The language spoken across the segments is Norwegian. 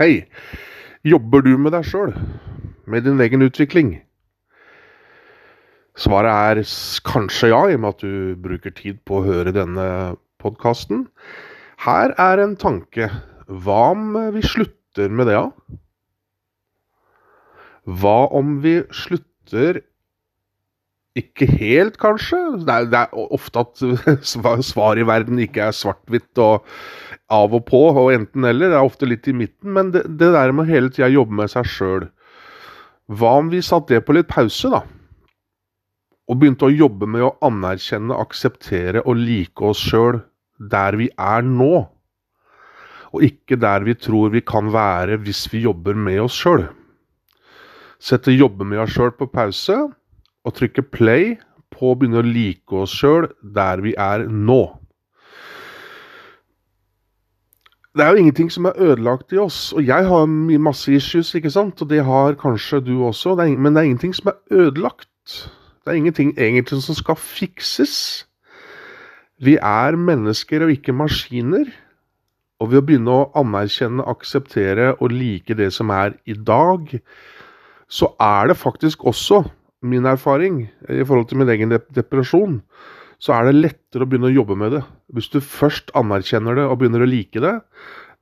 Hei. Jobber du med deg sjøl? Med din egen utvikling? Svaret er kanskje ja, i og med at du bruker tid på å høre denne podkasten. Her er en tanke. Hva om vi slutter med det, da? Hva om vi slutter ikke helt, kanskje? Det er, det er ofte at svar i verden ikke er svart-hvitt og av og på, og enten-eller. Det er ofte litt i midten. Men det, det der med hele tida jobbe med seg sjøl Hva om vi satte det på litt pause, da? Og begynte å jobbe med å anerkjenne, akseptere og like oss sjøl der vi er nå. Og ikke der vi tror vi kan være hvis vi jobber med oss sjøl. Sette jobbe med oss sjøl på pause, og trykke play på å begynne å like oss sjøl der vi er nå. Det er jo ingenting som er ødelagt i oss, og jeg har masse issues, ikke sant, og det har kanskje du også, det er, men det er ingenting som er ødelagt. Det er ingenting egentlig som skal fikses. Vi er mennesker og ikke maskiner. Og ved å begynne å anerkjenne, akseptere og like det som er i dag, så er det faktisk også min erfaring i forhold til min egen dep- depresjon, så er det lettere å begynne å jobbe med det. Hvis du først anerkjenner det og begynner å like det.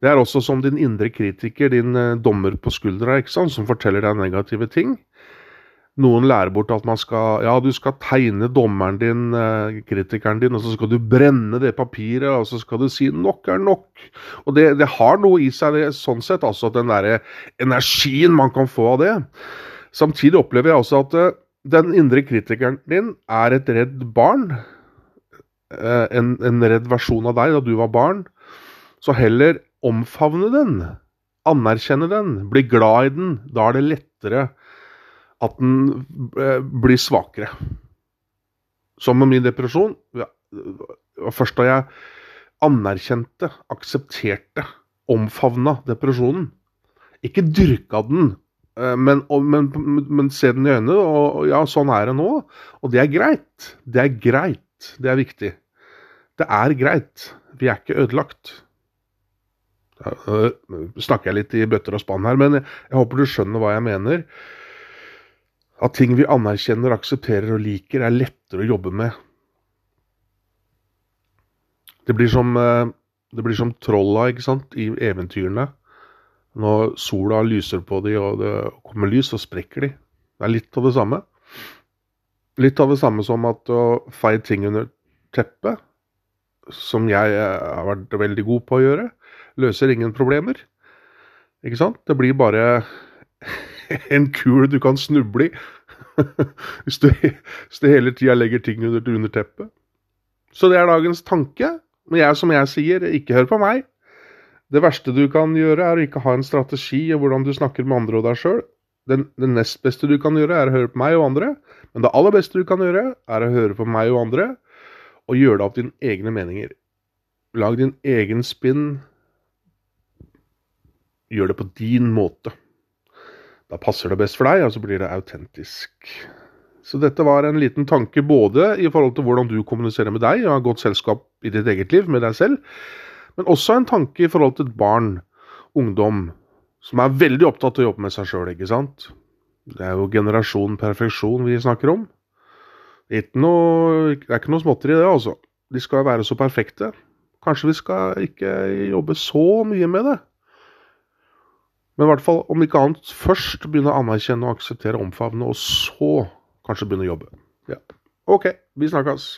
Det er også som din indre kritiker, din eh, dommer på skuldra, som forteller deg negative ting. Noen lærer bort at man skal Ja, du skal tegne dommeren din, eh, kritikeren din, og så skal du brenne det papiret, og så skal du si 'nok er nok'. Og det, det har noe i seg, det, sånn sett, altså den derre energien man kan få av det. Samtidig opplever jeg også at eh, den indre kritikeren din er et redd barn. Eh, en, en redd versjon av deg da du var barn. Så heller omfavne den. Anerkjenne den. Bli glad i den. Da er det lettere at den eh, blir svakere. Som med min depresjon. Ja, først da jeg anerkjente, aksepterte, omfavna depresjonen. Ikke dyrka den, eh, men, men, men se den i øynene. Og ja, sånn er det nå. Og det er greit. Det er greit. Det er viktig. Det er greit. Vi er ikke ødelagt. Ja, øh, snakker jeg litt i bøtter og spann her, men jeg, håper du skjønner hva jeg mener. At ting vi anerkjenner, aksepterer og liker, er lettere å jobbe med. Det blir som, eh, det blir som trolla ikke sant, i eventyrene. Når sola lyser på dem og det kommer lys, så sprekker de. Det er litt av det samme. Litt av det samme som at å feie ting under teppet, som jeg eh, har vært veldig god på å gjøre, løser ingen problemer. Ikke sant? Det blir bare en kul du kan snuble i. hvis, du, hvis du hele tida legger ting under, under teppet. Så det er dagens tanke. Men jeg, som jeg sier, ikke hør på meg. Det verste du kan gjøre, er å ikke ha en strategi i hvordan du snakker med andre og deg sjøl. Det, det nest beste du kan gjøre, er å høre på meg og andre. Men det aller beste du kan gjøre, er å høre på meg og andre, og gjør det opp dine egne meninger. Lag din egen spinn. Gjør det på din måte. Da passer det best for deg, og så blir det autentisk. Så dette var en liten tanke både i forhold til hvordan du kommuniserer med deg, og har godt selskap i ditt eget liv med deg selv, men også en tanke i forhold til et barn, ungdom, som er veldig opptatt av å jobbe med seg sjøl, ikke sant? Det er jo generasjon perfeksjon vi snakker om. Det er noe, er ikke noe småtteri det, altså. De skal være så perfekte. Kanskje vi skal ikke jobbe så mye med det. Men i hvert fall, om ikke annet, først begynne å anerkjenne og akseptere, omfavne, og så kanskje begynne å jobbe. Ja. OK, vi snakkes.